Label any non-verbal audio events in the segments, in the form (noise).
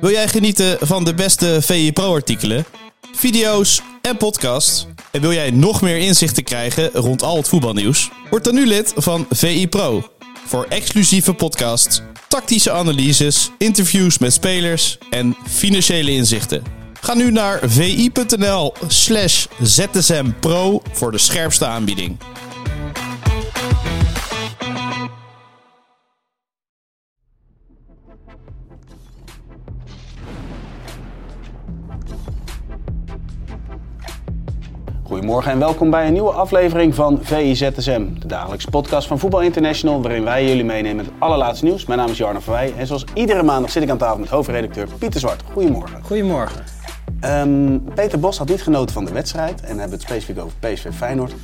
Wil jij genieten van de beste VI Pro-artikelen, video's en podcasts? En wil jij nog meer inzichten krijgen rond al het voetbalnieuws? Word dan nu lid van VI Pro. Voor exclusieve podcasts, tactische analyses, interviews met spelers en financiële inzichten. Ga nu naar vi.nl slash zsmpro voor de scherpste aanbieding. Goedemorgen en welkom bij een nieuwe aflevering van VIZSM, de dagelijkse podcast van Voetbal International, waarin wij jullie meenemen met het allerlaatste nieuws. Mijn naam is Jarno Verwij en zoals iedere maandag zit ik aan tafel met hoofdredacteur Pieter Zwart. Goedemorgen. Goedemorgen. Ehm, Peter Bos had niet genoten van de wedstrijd en hebben het specifiek over PSV Feyenoord.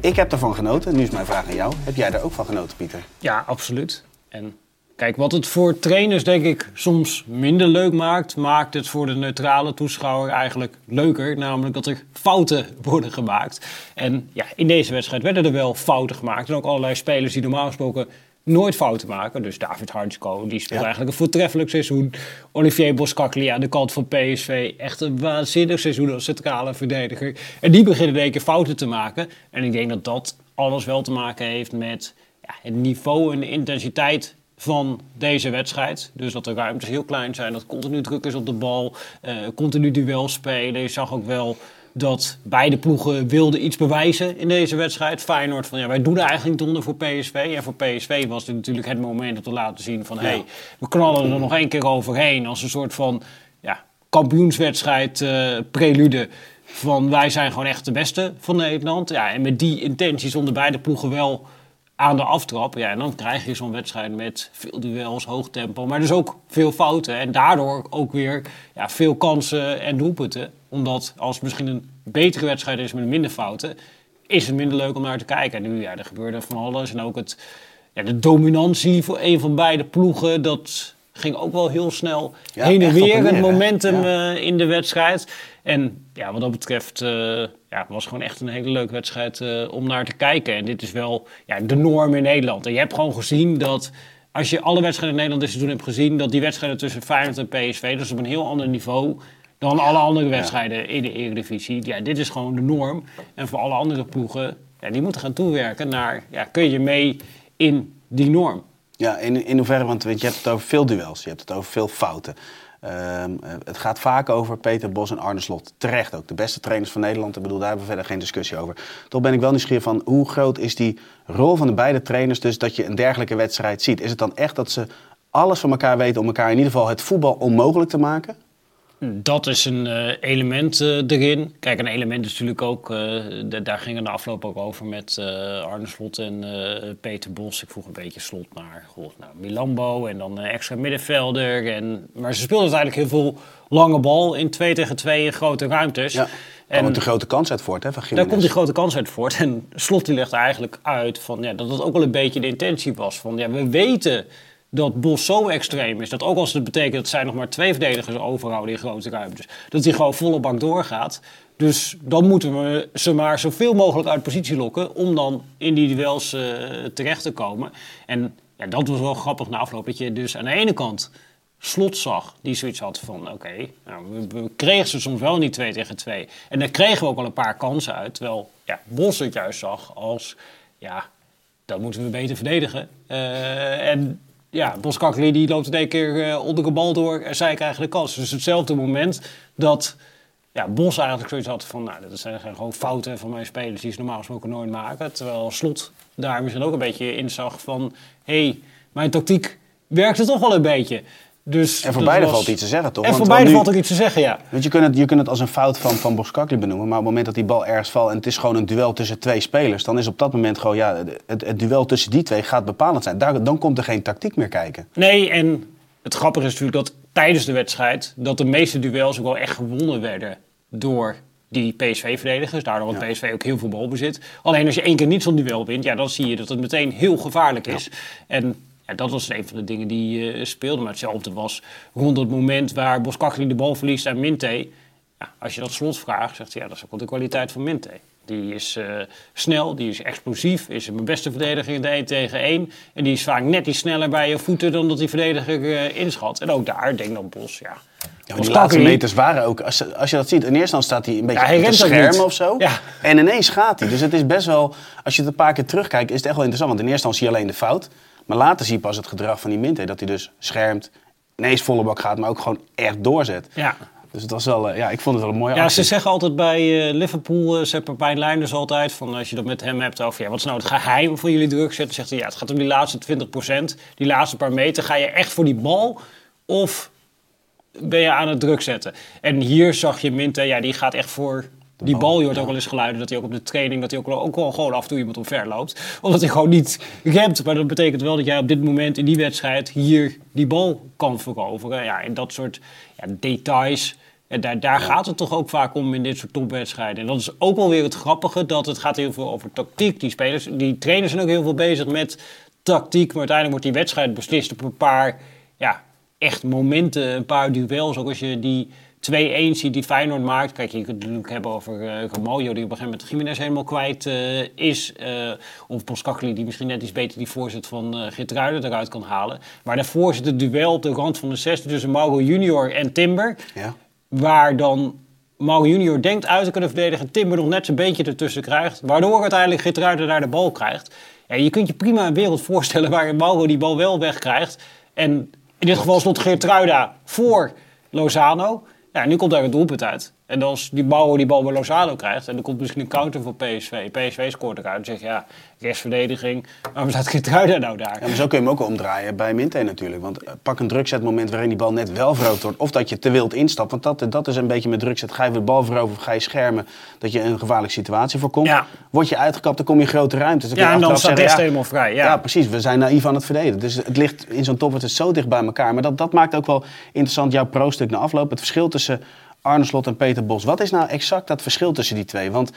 Ik heb ervan genoten. Nu is mijn vraag aan jou. Heb jij daar ook van genoten, Pieter? Ja, absoluut. En kijk, wat het voor trainers denk ik soms minder leuk maakt, maakt het voor de neutrale toeschouwer eigenlijk leuker. Namelijk dat er fouten (laughs) worden gemaakt. En ja, in deze wedstrijd werden er wel fouten gemaakt. En ook allerlei spelers die normaal gesproken nooit fouten maken. Dus David Hartsko, die speelt Ja. eigenlijk een voortreffelijk seizoen. Olivier Boskakli aan de kant van PSV. Echt een waanzinnig seizoen als centrale verdediger. En die beginnen in één keer fouten te maken. En ik denk dat dat alles wel te maken heeft met ja, het niveau en de intensiteit van deze wedstrijd. Dus dat de ruimtes heel klein zijn, dat continu druk is op de bal, eh, continu duel spelen. Je zag ook wel dat beide ploegen wilden iets bewijzen in deze wedstrijd. Feyenoord van ja, wij doen er eigenlijk niet onder voor PSV. En voor PSV was dit natuurlijk het moment om te laten zien van... hé, hey, we knallen er nog één keer overheen als een soort van ja, kampioenswedstrijd eh, prelude van wij zijn gewoon echt de beste van Nederland. Ja, en met die intentie stonden beide ploegen wel aan de aftrap. Ja, en dan krijg je zo'n wedstrijd met veel duels, hoog tempo, maar dus ook veel fouten. En daardoor ook weer ja, veel kansen en doelpunten. Omdat als het misschien een betere wedstrijd is met minder fouten, is het minder leuk om naar te kijken. En nu, ja, er gebeurde van alles. En ook het, ja, de dominantie voor een van beide ploegen, dat ging ook wel heel snel Ja, heen en weer. het momentum Ja. eh, in de wedstrijd. En ja, wat dat betreft eh, ja, het was gewoon echt een hele leuke wedstrijd eh, om naar te kijken. En dit is wel ja, de norm in Nederland. En je hebt gewoon gezien dat als je alle wedstrijden in Nederland dit seizoen hebt gezien, dat die wedstrijden tussen Feyenoord en PSV, is op een heel ander niveau dan alle andere wedstrijden in de Eredivisie. Ja, dit is gewoon de norm. En voor alle andere ploegen, ja, die moeten gaan toewerken naar, ja, kun je mee in die norm? Ja, in, in hoeverre, want je, je hebt het over veel duels, je hebt het over veel fouten. Ehm, eh, het gaat vaak over Peter Bos en Arne Slot. Terecht ook, de beste trainers van Nederland. Ik bedoel, daar hebben we verder geen discussie over. Toch ben ik wel nieuwsgierig van hoe groot is die rol van de beide trainers... dus dat je een dergelijke wedstrijd ziet. Is het dan echt dat ze alles van elkaar weten om elkaar in ieder geval het voetbal onmogelijk te maken? Dat is een eh, element eh, erin. Kijk, een element is natuurlijk ook, eh, daar gingen de afloop ook over met Arne Slot en Peter Bos. Ik vroeg een beetje Slot naar, goh, nou, Milambo en dan extra middenvelder. En, maar ze speelden uiteindelijk heel veel lange bal in 2 tegen 2 in grote ruimtes. Ja, daar En- komt de grote kans uit voort, hè, van daar komt die grote kans uit voort. En Slot die legt eigenlijk uit van, ja, dat het ook wel een beetje de intentie was. Van, ja, we weten dat Bos zo extreem is. Dat ook als het betekent dat zij nog maar twee verdedigers overhouden in grote ruimtes. Dat hij gewoon volle bak doorgaat. Dus dan moeten we ze maar zoveel mogelijk uit positie lokken. Om dan in die duels eh, terecht te komen. En ja, dat was wel grappig na afloop. Dat je dus aan de ene kant slot zag, die zoiets had van: oké, nou, we, we kregen ze soms wel niet 2 tegen 2. En daar kregen we ook al een paar kansen uit. Terwijl ja, Bos het juist zag als: ja, dat moeten we beter verdedigen. Eh, en ja, Bos Kakli die loopt in één keer eh, onder de bal door en zij krijgen de kans. Dus hetzelfde moment dat ja, Bos eigenlijk zoiets had van: nou, dat zijn gewoon fouten van mijn spelers die ze normaal gesproken nooit maken. Terwijl Slot daar misschien ook een beetje in zag van: hé, hey, mijn tactiek werkte toch wel een beetje. Dus En voor beide was- valt iets te zeggen, toch? En voor beide nu- valt er iets te zeggen, ja. Want je kunt, het, je kunt het als een fout van, van Boskakli benoemen. Maar op het moment dat die bal ergens valt en het is gewoon een duel tussen twee spelers. Dan is op dat moment gewoon, ja, het, het duel tussen die twee gaat bepalend zijn. Daar, dan komt er geen tactiek meer kijken. Nee, en het grappige is natuurlijk dat tijdens de wedstrijd... dat de meeste duels ook wel echt gewonnen werden door die PSV-verdedigers. Daardoor had PSV ook heel veel balbezit. Alleen als je één keer niet zo'n duel wint... Ja, dan zie je dat het meteen heel gevaarlijk is. En ja, dat was een van de dingen die eh speelden. Maar hetzelfde was rond het moment waar Boskakli de bal verliest aan Minte. Ja, als je dat slot vraagt, zegt hij, ja, dat is ook wel de kwaliteit van Minte. Die is eh, snel, die is explosief, is mijn beste verdediger in de 1 tegen 1. En die is vaak net iets sneller bij je voeten dan dat die verdediger eh, inschat. En ook daar, denk dan Bos, ja. Ja, die laatste meters waren ook, als, je- als je dat ziet, in eerste instantie staat hij een beetje Ja, hij rent niet. of zo. Ja. En ineens gaat hij. Dus het is best wel, als je het een paar keer terugkijkt, is het echt wel interessant. Want in eerste instantie zie je alleen de fout. Maar later zie je pas het gedrag van die Minte. Dat hij dus schermt, ineens volle bak gaat, maar ook gewoon echt doorzet. Ja. Dus het was wel, eh, ja, ik vond het wel een mooie Ja, actie. ze zeggen altijd bij eh, Liverpool, uh, zegt Pepijn Leinders altijd, van als je dat met hem hebt over, ja, wat is nou het geheim van jullie druk zetten, zegt hij, ja, het gaat om die laatste 20%, die laatste paar meter, ga je echt voor die bal of ben je aan het druk zetten? En hier zag je Minte, ja, die gaat echt voor die bal. Je hoort ook wel eens geluiden dat hij ook op de training, dat hij ook ook wel gewoon af en toe iemand omver loopt. Omdat hij gewoon niet remt. Maar dat betekent wel dat jij op dit moment in die wedstrijd hier die bal kan veroveren. Ja, en dat soort ja, details. En daar, daar gaat het toch ook vaak om in dit soort topwedstrijden. En dat is ook wel weer het grappige, dat het gaat heel veel over tactiek. Die spelers, die trainers zijn ook heel veel bezig met tactiek. Maar uiteindelijk wordt die wedstrijd beslist op een paar ja, echt momenten, een paar duels. Ook als je die 2-1 ziet die Feyenoord maakt. Kijk, je kunt het natuurlijk hebben over uh, die op een gegeven moment Jiménez helemaal kwijt uh, is. Uh, of Boskakli, die misschien net iets beter die voorzet van uh, Geertruiden eruit kan halen. Maar daarvoor zit het duel op de rand van de 16 tussen Mauro Junior en Timber. Ja. Waar dan Mauro Junior denkt uit te kunnen verdedigen. Timber nog net zijn beentje ertussen krijgt. Waardoor uiteindelijk Geertruiden daar de bal krijgt. Je kunt je prima een wereld voorstellen waar Mauro die bal wel wegkrijgt. En in dit geval stond Geertruida voor Lozano. Ja, nu komt daar het doelpunt uit. En als die Bauer die bal bij Lozano krijgt... en er komt misschien een counter voor PSV. PSV scoort eruit. Dan zeg je, ja, restverdediging. Waarom staat Geertruida nou daar? Ja, maar zo kun je hem ook omdraaien bij Minte natuurlijk. Want uh, pak een drukzetmoment waarin die bal net wel veroverd wordt. Of dat je te wild instapt. Want dat, dat is een beetje met drukzet. Ga je de bal veroveren of ga je schermen. Dat je een gevaarlijke situatie voorkomt. Ja. Word je uitgekapt, dan kom je in grote ruimte. Dus Ja, en dan staat rest helemaal vrij. Ja. Ja, precies. We zijn naïef aan het verdedigen. Dus het ligt in zo'n topwedstrijd zo dicht bij elkaar. Maar dat, dat maakt ook wel interessant jouw pro-stuk na afloop. Het verschil tussen Arne Slot en Peter Bos. Wat is nou exact dat verschil tussen die twee? Want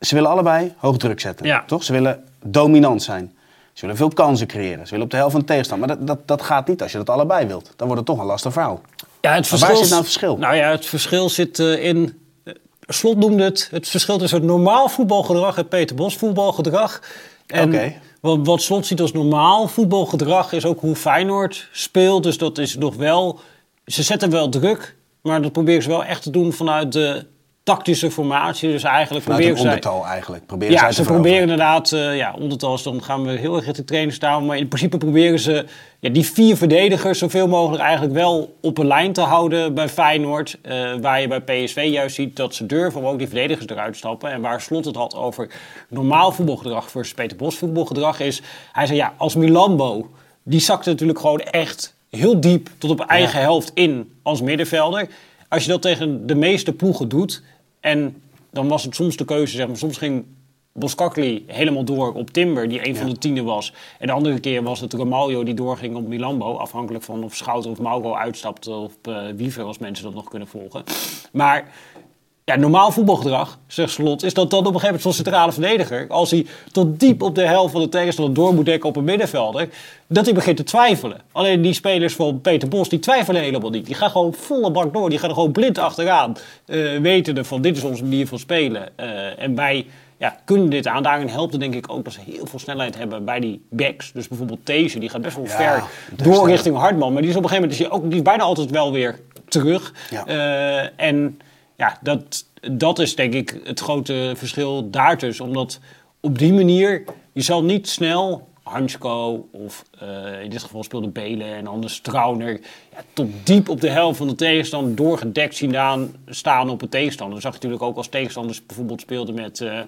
ze willen allebei hoog druk zetten. Ja. Toch? Ze willen dominant zijn. Ze willen veel kansen creëren. Ze willen op de helft van de tegenstander. Maar dat, dat, dat gaat niet als je dat allebei wilt. Dan wordt het toch een lastig verhaal. Ja, het Maar waar zit nou het verschil? Nou ja, het verschil zit uh, in... Uh, Slot noemde het het verschil tussen het normaal voetbalgedrag en Peter Bos voetbalgedrag. En okay. wat, wat Slot ziet als normaal voetbalgedrag is ook hoe Feyenoord speelt. Dus dat is nog wel... Ze zetten wel druk, maar dat proberen ze wel echt te doen vanuit de tactische formatie. Dus eigenlijk vanuit proberen een ondertal eigenlijk. Proberen ja, ze proberen inderdaad, uh, ja, ondertal dan gaan we heel erg richting trainer staan. Maar in principe proberen ze ja, die vier verdedigers zoveel mogelijk eigenlijk wel op een lijn te houden bij Feyenoord. Uh, waar je bij PSV juist ziet dat ze durven om ook die verdedigers eruit stappen. En waar Slot het had over normaal voetbalgedrag versus Peter Bos voetbalgedrag is. Hij zei ja, als Milambo, die zakte natuurlijk gewoon echt heel diep tot op eigen ja. helft in als middenvelder. Als je dat tegen de meeste ploegen doet, en dan was het soms de keuze, zeg maar, soms ging Boskakli helemaal door op Timber, die een ja. van de tienen was. En de andere keer was het Ramaljo die doorging op Milambo, afhankelijk van of Schouten of Mauro uitstapte of uh, Wiever, als mensen dat nog kunnen volgen. Maar ja, normaal voetbalgedrag, zegt Slot, is dat dan op een gegeven moment zo'n centrale verdediger, als hij tot diep op de helft van de tegenstander door moet dekken op een middenvelder, dat hij begint te twijfelen. Alleen die spelers van Peter Bos, die twijfelen helemaal niet. Die gaan gewoon volle bak door, die gaan er gewoon blind achteraan, uh, wetende van dit is onze manier van spelen. Uh, en wij ja, kunnen dit aan. Daarin helpt het denk ik ook dat ze heel veel snelheid hebben bij die backs. Dus bijvoorbeeld deze, die gaat best wel ja, ver door richting Hartman. Maar die is op een gegeven moment is die ook, die is bijna altijd wel weer terug. Ja. Uh, en ja, dat, dat is denk ik het grote verschil daartussen. Omdat op die manier, je zal niet snel Hansko of uh, in dit geval speelde Belen en anders Trauner... Ja, tot diep op de helft van de tegenstander doorgedekt zien aan, staan op een tegenstander. Dat zag je natuurlijk ook als tegenstanders bijvoorbeeld speelden met uh,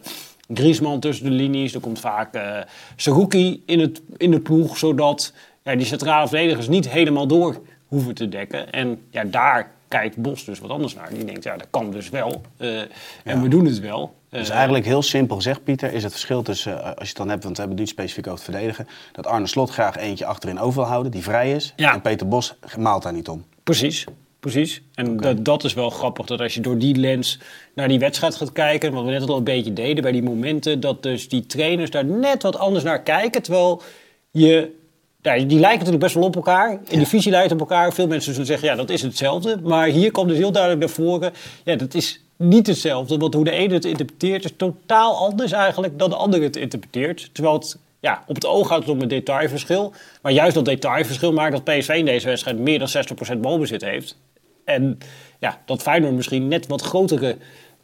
Griezmann tussen de linies. Er komt vaak uh, Saruki in, het, in de ploeg, zodat ja, die centrale verdedigers niet helemaal door hoeven te dekken. En ja, daar kijkt Bos dus wat anders naar. Die denkt, ja, dat kan dus wel. eh, en we doen het wel. Dus Eh, eigenlijk heel simpel gezegd, Pieter, is het verschil tussen, eh, als je het dan hebt, want we hebben het nu specifiek over het verdedigen, dat Arne Slot graag eentje achterin over wil houden, die vrij is. Ja. En Peter Bos maalt daar niet om. Precies, precies. En dat, dat is wel grappig, dat als je door die lens naar die wedstrijd gaat kijken, wat we net al een beetje deden bij die momenten, dat dus die trainers daar net wat anders naar kijken, terwijl je... Ja, die lijken natuurlijk best wel op elkaar. In de visie lijkt op elkaar. Veel mensen zullen zeggen, ja, dat is hetzelfde. Maar hier komt dus heel duidelijk naar voren, ja, dat is niet hetzelfde. Want hoe de ene het interpreteert is totaal anders eigenlijk dan de andere het interpreteert. Terwijl het ja, op het oog gaat het om een detailverschil. Maar juist dat detailverschil maakt dat PSV in deze wedstrijd meer dan 60% balbezit heeft. En ja, dat Feyenoord misschien net wat grotere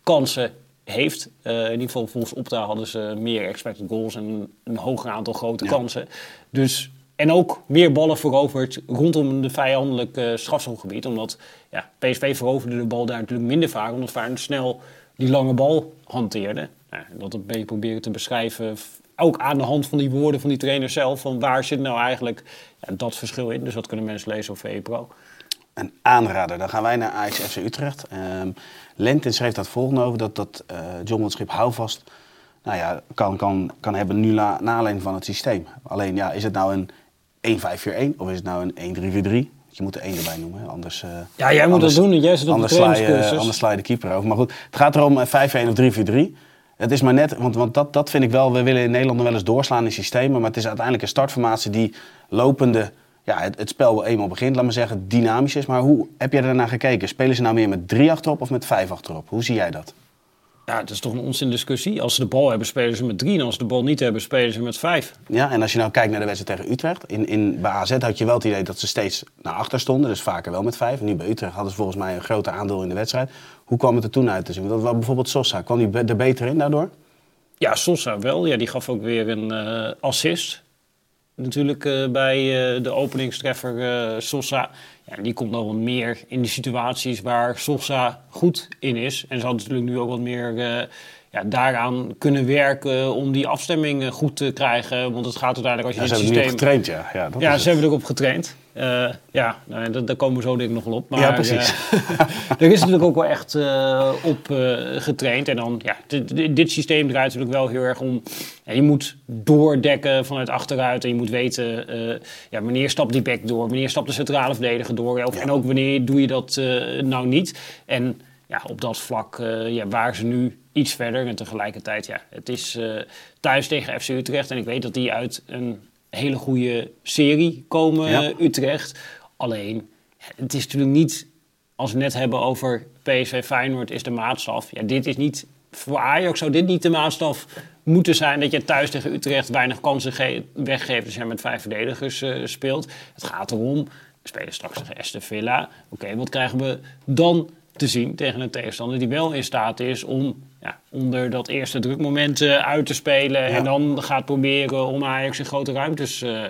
kansen heeft. Eh, in ieder geval volgens Opta hadden ze meer expected goals en een, een hoger aantal grote Ja. kansen. Dus, en ook meer ballen veroverd rondom de vijandelijk eh strafschopgebied. Omdat ja, PSV veroverde de bal daar natuurlijk minder vaak. Omdat Feyenoord snel die lange bal hanteerde. Nou, dat een beetje proberen te beschrijven. Ook aan de hand van die woorden van die trainer zelf. Van waar zit nou eigenlijk dat verschil in? Dus dat kunnen mensen lezen op VE Pro. Een aanrader. Dan gaan wij naar Ajax FC Utrecht. Ehm Lentin schreef dat volgende over, dat, dat eh, John Schip houvast nou ja, kan, kan, kan hebben nu na, na aanleiding van het systeem. Alleen ja, is het nou een 1-5-4-1 of is het nou een 1-3-4-3? Je moet er één erbij noemen. hè, Anders, eh, Ja, jij moet anders- dat doen. Jij zit op de anders sla, je, anders sla je de keeper over. Maar goed, het gaat erom eh, 5-1 of 3-4-3. Het is maar net, want, want dat, dat vind ik wel, we willen in Nederland wel eens doorslaan in systemen. Maar het is uiteindelijk een startformatie die lopende, ja, het, het spel wel eenmaal begint, laat maar zeggen, dynamisch is. Maar hoe heb jij daarnaar gekeken? Spelen ze nou meer met drie achterop of met vijf achterop? Hoe zie jij dat? Ja, het is toch een onzin discussie. Als ze de bal hebben, spelen ze met drie. En als ze de bal niet hebben, spelen ze met vijf. Ja, en als je nou kijkt naar de wedstrijd tegen Utrecht. In, in, bij AZ had je wel het idee dat ze steeds naar achter stonden. Dus vaker wel met vijf. En nu bij Utrecht hadden ze volgens mij een groter aandeel in de wedstrijd. Hoe kwam het er toen uit te zien? Dat was bijvoorbeeld Sosa. Kwam die er beter in daardoor? Ja, Sosa wel. Ja, die gaf ook weer een eh, assist. Natuurlijk eh, bij eh, de openingstreffer Sosa. Die komt nog wat meer in de situaties waar Sosa goed in is. En ze hadden natuurlijk nu ook wat meer eh, ja, daaraan kunnen werken om die afstemming eh, goed te krijgen. Want het gaat uiteindelijk als Ja, je ze dit hebben nu systeem... op getraind, ja. Ja, dat Ja, ze het. hebben erop getraind. Eh, ja, nou, daar komen we zo denk ik nog wel op. Maar, Ja, precies. eh, (laughs) er is natuurlijk ook wel echt eh, op eh, getraind. En dan, ja, dit, dit- systeem draait natuurlijk wel heel erg om... Ja, je moet doordekken vanuit achteruit. En je moet weten, eh, ja, wanneer stapt die back door? Wanneer stapt de centrale verdediger door? Of, Ja. En ook wanneer doe je dat eh, nou niet? En ja, op dat vlak eh, ja, waren ze nu iets verder. En tegelijkertijd, ja, het is eh, thuis tegen FC Utrecht. En ik weet dat die uit een hele goede serie komen, Ja. eh, Utrecht. Alleen, het is natuurlijk niet... Als we het net hebben over PSV Feyenoord is de maatstaf. Ja, dit is niet... Voor Ajax zou dit niet de maatstaf moeten zijn... dat je thuis tegen Utrecht weinig kansen ge- weggeeft... als je met vijf verdedigers speelt. Het gaat erom... We spelen straks tegen Aston Villa. Oké, wat krijgen we dan te zien tegen een tegenstander die wel in staat is om ja, onder dat eerste drukmoment eh, uit te spelen. En dan gaat proberen om Ajax in grote ruimtes eh,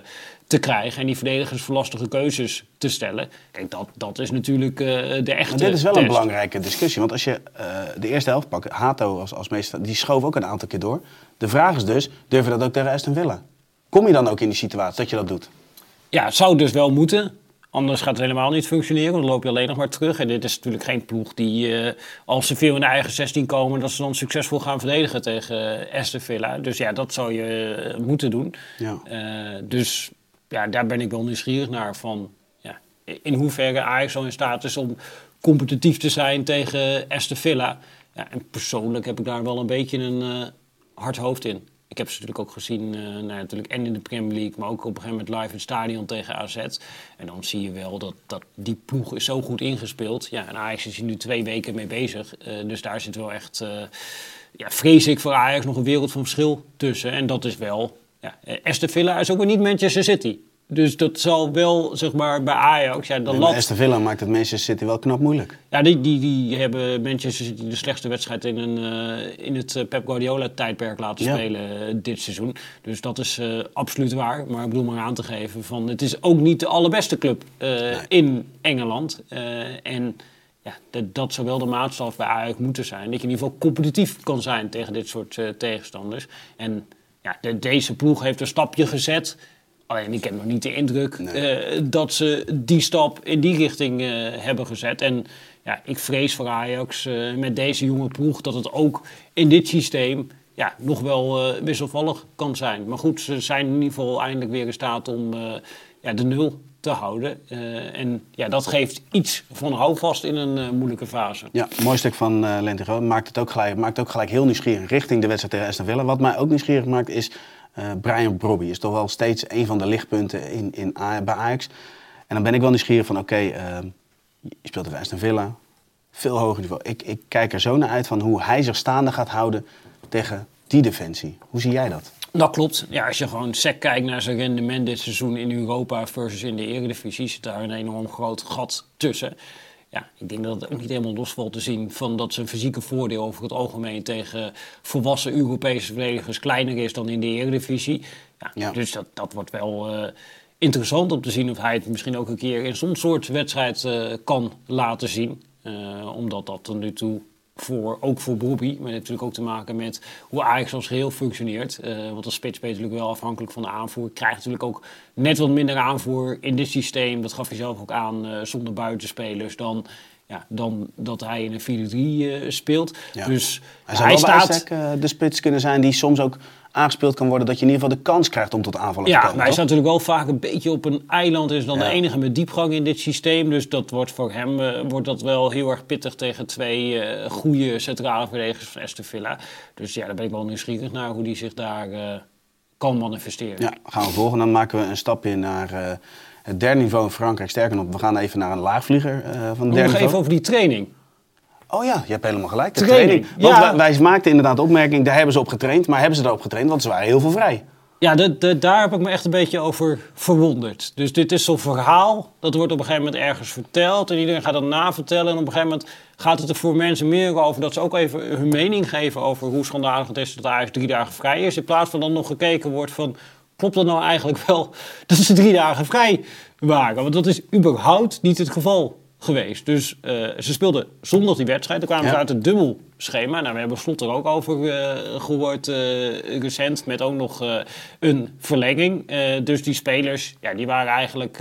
te krijgen. En die verdedigers voor lastige keuzes te stellen. Kijk, dat, dat is natuurlijk eh, de echte Maar dit is wel een belangrijke discussie. Want als je de eerste helft pakt, Hato als, als meester, die schoof ook een aantal keer door. De vraag is dus, durf je dat ook tegen Aston Villa? Kom je dan ook in die situatie dat je dat doet? Ja, het zou dus wel moeten. Anders gaat het helemaal niet functioneren. Dan loop je alleen nog maar terug. En dit is natuurlijk geen ploeg die, eh, als ze veel in de eigen 16 komen, dat ze dan succesvol gaan verdedigen tegen eh, Aston Villa. Dus ja, dat zou je eh, moeten doen. Ja. Dus ja, daar ben ik wel nieuwsgierig naar. Van, ja, in hoeverre Ajax zo in staat is om competitief te zijn tegen Aston Villa. Ja, en persoonlijk heb ik daar wel een beetje een hard hoofd in. Ik heb ze natuurlijk ook gezien, eh, nou, natuurlijk en in de Premier League, maar ook op een gegeven moment live in het stadion tegen AZ. En dan zie je wel dat, dat die ploeg is zo goed ingespeeld. Ja, en Ajax is hier nu twee weken mee bezig. Eh, dus daar zit wel echt, eh, ja, vrees ik voor Ajax, nog een wereld van verschil tussen. En dat is wel, ja, Aston Villa is ook weer niet Manchester City. Dus dat zal wel, zeg maar, bij Ajax, ja, de lat... Aston Villa maakt het Manchester City wel knap moeilijk. Ja, die, die, die hebben Manchester City de slechtste wedstrijd in, een, eh, in het eh, Pep Guardiola-tijdperk laten Ja. spelen eh, dit seizoen. Dus dat is absoluut waar. Maar ik bedoel maar aan te geven van het is ook niet de allerbeste club in Engeland. En ja, dat, dat zou wel de maatstaf bij Ajax moeten zijn. Dat je in ieder geval competitief kan zijn tegen dit soort tegenstanders. En ja, de- deze ploeg heeft een stapje gezet Alleen ik heb nog niet de indruk Nee. eh, dat ze die stap in die richting eh, hebben gezet. En ja, ik vrees voor Ajax eh, met deze jonge ploeg dat het ook in dit systeem ja, nog wel wisselvallig kan zijn. Maar goed, ze zijn in ieder geval eindelijk weer in staat om ja, de nul te houden. En ja, dat geeft iets van houvast in een moeilijke fase. Ja, mooi stuk van Lente Groot. Maakt het ook gelijk, maakt ook gelijk heel nieuwsgierig richting de wedstrijd tegen Aston Villa. Wat mij ook nieuwsgierig maakt is Brian Brobby. Is toch wel steeds een van de lichtpunten in, in, bij Ajax. En dan ben ik wel nieuwsgierig van oké, eh, je speelt tegen Aston Villa. Veel hoger niveau. Ik, ik kijk er zo naar uit van hoe hij zich staande gaat houden tegen die defensie. Hoe zie jij dat? Dat klopt. Ja, als je gewoon sec kijkt naar zijn rendement dit seizoen in Europa versus in de Eredivisie, zit daar een enorm groot gat tussen. Ja, ik denk dat het ook niet helemaal losvalt te zien van dat zijn fysieke voordeel over het algemeen tegen volwassen Europese verdedigers kleiner is dan in de Eredivisie. Ja, Ja. Dus dat, dat wordt wel eh, interessant om te zien of hij het misschien ook een keer in zo'n soort wedstrijd eh, kan laten zien. Eh, omdat dat tot nu toe voor, ook voor Bobby, maar heeft natuurlijk ook te maken met hoe Ajax als geheel functioneert. Eh, want als spits ben je natuurlijk wel afhankelijk van de aanvoer. Krijgt natuurlijk ook net wat minder aanvoer in dit systeem. Dat gaf hij zelf ook aan eh, zonder buitenspelers dan, ja, dan dat hij in een 4-3 eh, speelt. Ja. Dus Hij staat... eh, de spits kunnen zijn die soms ook aangespeeld kan worden. Dat je in ieder geval de kans krijgt om tot aanvallen te Ja, komen. maar hij staat natuurlijk wel vaak een beetje op een eiland. Is dan Ja. de enige met diepgang in dit systeem. Dus dat wordt voor hem eh, wordt dat wel heel erg pittig tegen twee eh goede centrale verdedigers van Aston Villa. Dus ja, daar ben ik wel nieuwsgierig naar hoe die zich daar kan manifesteren. Ja, gaan we volgen. Dan maken we een stapje naar het derde niveau in Frankrijk. Sterker nog, we gaan even naar een laagvlieger eh, van het Nog derde even niveau. over die training. Oh ja, je hebt helemaal gelijk. De Training, training. Want ja. wij, wij maakten inderdaad de opmerking, daar hebben ze op getraind. Maar hebben ze daarop getraind? Want ze waren heel veel vrij. Ja, de, de- daar heb ik me echt een beetje over verwonderd. Dus dit is zo'n verhaal, dat wordt op een gegeven moment ergens verteld. En iedereen gaat dat navertellen. En op een gegeven moment gaat het er voor mensen meer over dat ze ook even hun mening geven over hoe schandalig het is dat Ajax drie dagen vrij is. In plaats van dan nog gekeken wordt van, klopt dat nou eigenlijk wel (laughs) dat ze drie dagen vrij waren? Want dat is überhaupt niet het geval geweest. Dus eh, ze speelden zondag die wedstrijd. Dan kwamen ze uit het dubbel schema. Nou, we hebben Slot er ook over eh, gehoord eh, recent. Met ook nog een verlenging. Dus die spelers, ja, die waren eigenlijk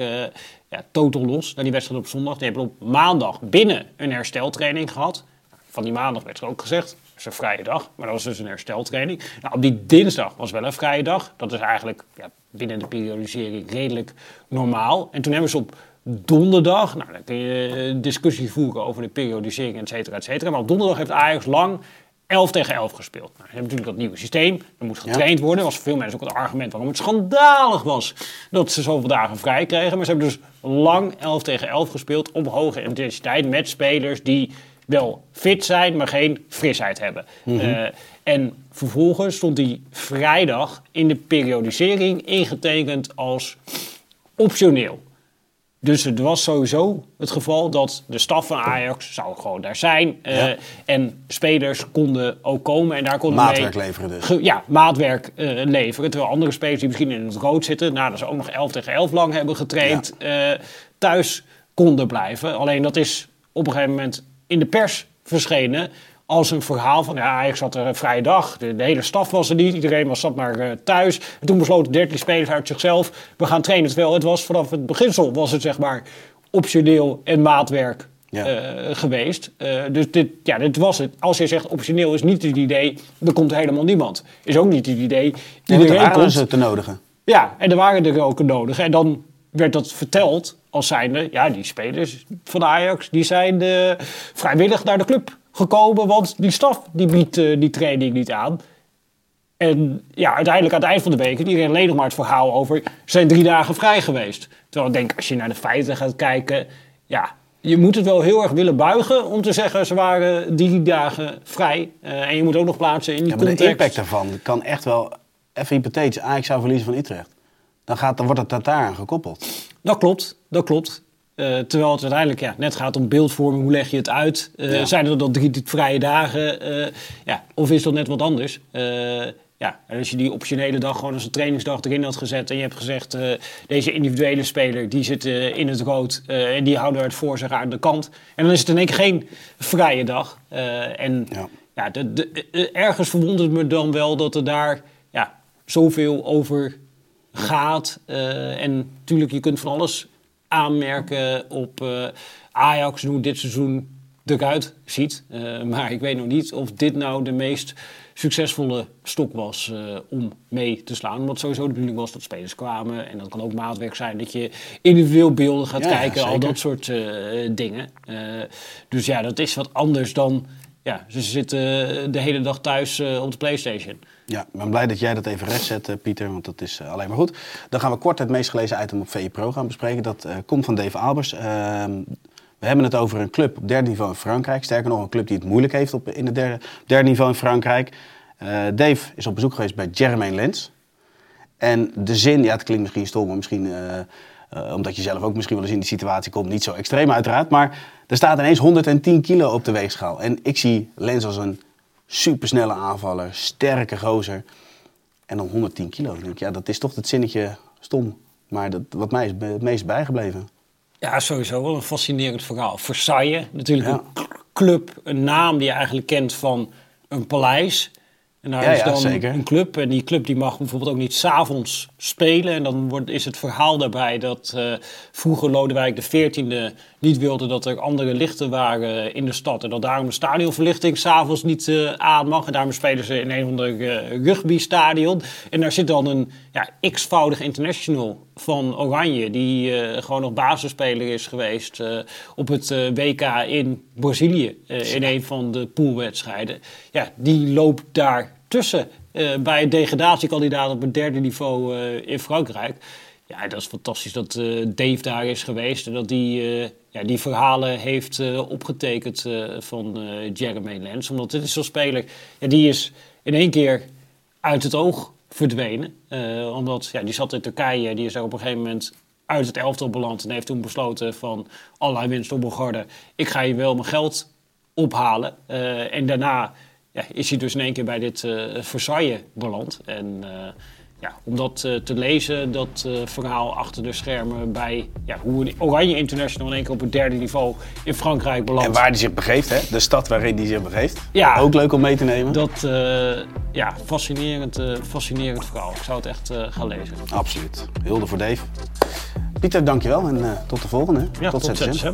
ja, totaal los. Na die wedstrijd op zondag. Die hebben op maandag binnen een hersteltraining gehad. Van die maandag werd er ook gezegd, is een vrije dag. Maar dat was dus een hersteltraining. Nou, op die dinsdag was wel een vrije dag. Dat is eigenlijk ja, binnen de periodisering redelijk normaal. En toen hebben ze op donderdag, nou dan kun je eh, discussie voeren over de periodisering, et cetera, et cetera. Maar op donderdag heeft Ajax lang 11 tegen 11 gespeeld. Nou, ze hebben natuurlijk dat nieuwe systeem, er moet getraind worden. Dat was voor veel mensen ook het argument waarom het schandalig was dat ze zoveel dagen vrij kregen. Maar ze hebben dus lang 11 tegen 11 gespeeld op hoge intensiteit met spelers die wel fit zijn, maar geen frisheid hebben. Eh, en vervolgens stond die vrijdag in de periodisering ingetekend als optioneel. Dus het was sowieso het geval dat de staf van Ajax zou gewoon daar zijn. eh, Ja. En spelers konden ook komen en daar konden Maatwerk mee leveren dus. ge- ja, maatwerk eh, leveren. Terwijl andere spelers die misschien in het rood zitten... nadat ze ook nog 11 tegen 11 lang hebben getraind... thuis konden blijven. Alleen dat is op een gegeven moment in de pers verschenen... als een verhaal van, ja, Ajax had er een vrije dag. De, de hele staf was er niet. Iedereen was zat maar eh, thuis. En toen besloten 13 spelers uit zichzelf... we gaan trainen. Terwijl het was vanaf het beginsel was het zeg maar optioneel en maatwerk Ja. eh, geweest. Eh, dus dit, ja, dit was het. Als je zegt optioneel is niet het idee, er komt helemaal niemand. Is ook niet het idee, Nee, want er iedereen waren komt. ze te nodigen. Ja, en er waren er ook nodig. En dan werd dat verteld als zijnde, ja, die spelers van Ajax, die zijn eh, vrijwillig naar de club gekomen, want die staf die biedt eh, die training niet aan. En ja, uiteindelijk aan het eind van de week, iedereen alleen nog maar het verhaal over, ze zijn drie dagen vrij geweest. Terwijl ik denk, als je naar de feiten gaat kijken, ja, je moet het wel heel erg willen buigen om te zeggen, ze waren drie dagen vrij. Eh, en je moet ook nog plaatsen in die Ja, maar de impact daarvan kan echt wel, even hypothetisch, Ajax zou verliezen van Utrecht. Dan, gaat, dan wordt het daar aan gekoppeld. Dat klopt, dat klopt. Eh, terwijl het uiteindelijk ja, net gaat om beeldvorming, hoe leg je het uit? Eh, Ja. Zijn er dan drie vrije dagen? Eh, ja, of is dat net wat anders? Ja, en als je die optionele dag gewoon als een trainingsdag erin had gezet... en je hebt gezegd, deze individuele speler die zit in het rood... en die houden het voor zich aan de kant. En dan is het in één keer geen vrije dag. En Ja. ja. de, de, ergens verwondert me dan wel dat er daar ja, zoveel over gaat. Eh, en natuurlijk, je kunt van alles aanmerken op uh, Ajax, hoe dit seizoen eruit ziet. Uh, maar ik weet nog niet of dit nou de meest succesvolle stok was om mee te slaan. Omdat sowieso de bedoeling was dat spelers kwamen. En dat kan ook maatwerk zijn dat je individueel beelden gaat kijken. al dat soort dingen. dus ja, dat is wat anders dan... Ja, ze zitten de hele dag thuis op de Playstation. Ja, ik ben blij dat jij dat even recht eh, Pieter, want dat is eh, alleen maar goed. Dan gaan we kort het meest gelezen item op VE Pro gaan bespreken. Dat uh, komt van Dave Albers. Ehm, we hebben het over een club op derde niveau in Frankrijk. Sterker nog, een club die het moeilijk heeft op, in het derde, derde niveau in Frankrijk. Dave is op bezoek geweest bij Jermaine Lens. En de zin, ja, het klinkt misschien stom, maar misschien omdat je zelf ook misschien wel eens in die situatie komt, niet zo extreem uiteraard. Maar er staat ineens 110 kilo op de weegschaal. En ik zie Lens als een supersnelle aanvaller, sterke gozer. En dan 110 kilo. denk ik, ja, dat is toch het zinnetje stom. Maar dat, wat mij is het meest bijgebleven. Ja, sowieso wel een fascinerend verhaal. Versailles, natuurlijk een club, een naam die je eigenlijk kent van een paleis. En daar is dan zeker. een club. En die club die mag bijvoorbeeld ook niet s'avonds spelen. En dan wordt, is het verhaal daarbij dat uh, vroeger Lodewijk XIV niet wilde dat er andere lichten waren in de stad. En dat daarom de stadionverlichting s'avonds niet uh, aan mag. En daarom spelen ze in een of ander uh, rugbystadion. En daar zit dan een ja, x-voudig international van Oranje. Die gewoon nog basisspeler is geweest op het WK in Brazilië. in een van de poolwedstrijden. Ja, die loopt daar tussen bij degradatiekandidaat op het derde niveau in Frankrijk. Ja, dat is fantastisch dat uh, Dave daar is geweest en dat die, ja, die verhalen heeft opgetekend van Jeremy Lens. Omdat dit is zo'n speler, ja, die is in één keer uit het oog verdwenen. omdat ja, die zat in Turkije, die is er op een gegeven moment uit het elftal beland en heeft toen besloten van allerlei winst op garde. Ik ga je wel mijn geld ophalen. en daarna ja, is hij dus in één keer bij dit Versailles beland. En ja, om dat uh, te lezen, dat verhaal achter de schermen bij ja, hoe een Oranje International in één keer op het derde niveau in Frankrijk belandt. En waar hij zich begeeft, hè? de stad waarin hij zich begeeft. Ja, Ook leuk om mee te nemen. Dat, ja, fascinerend, fascinerend verhaal. Ik zou het echt gaan lezen. Absoluut. Hulde voor Dave. Pieter, dankjewel en tot de volgende. Ja, tot, tot ZSM.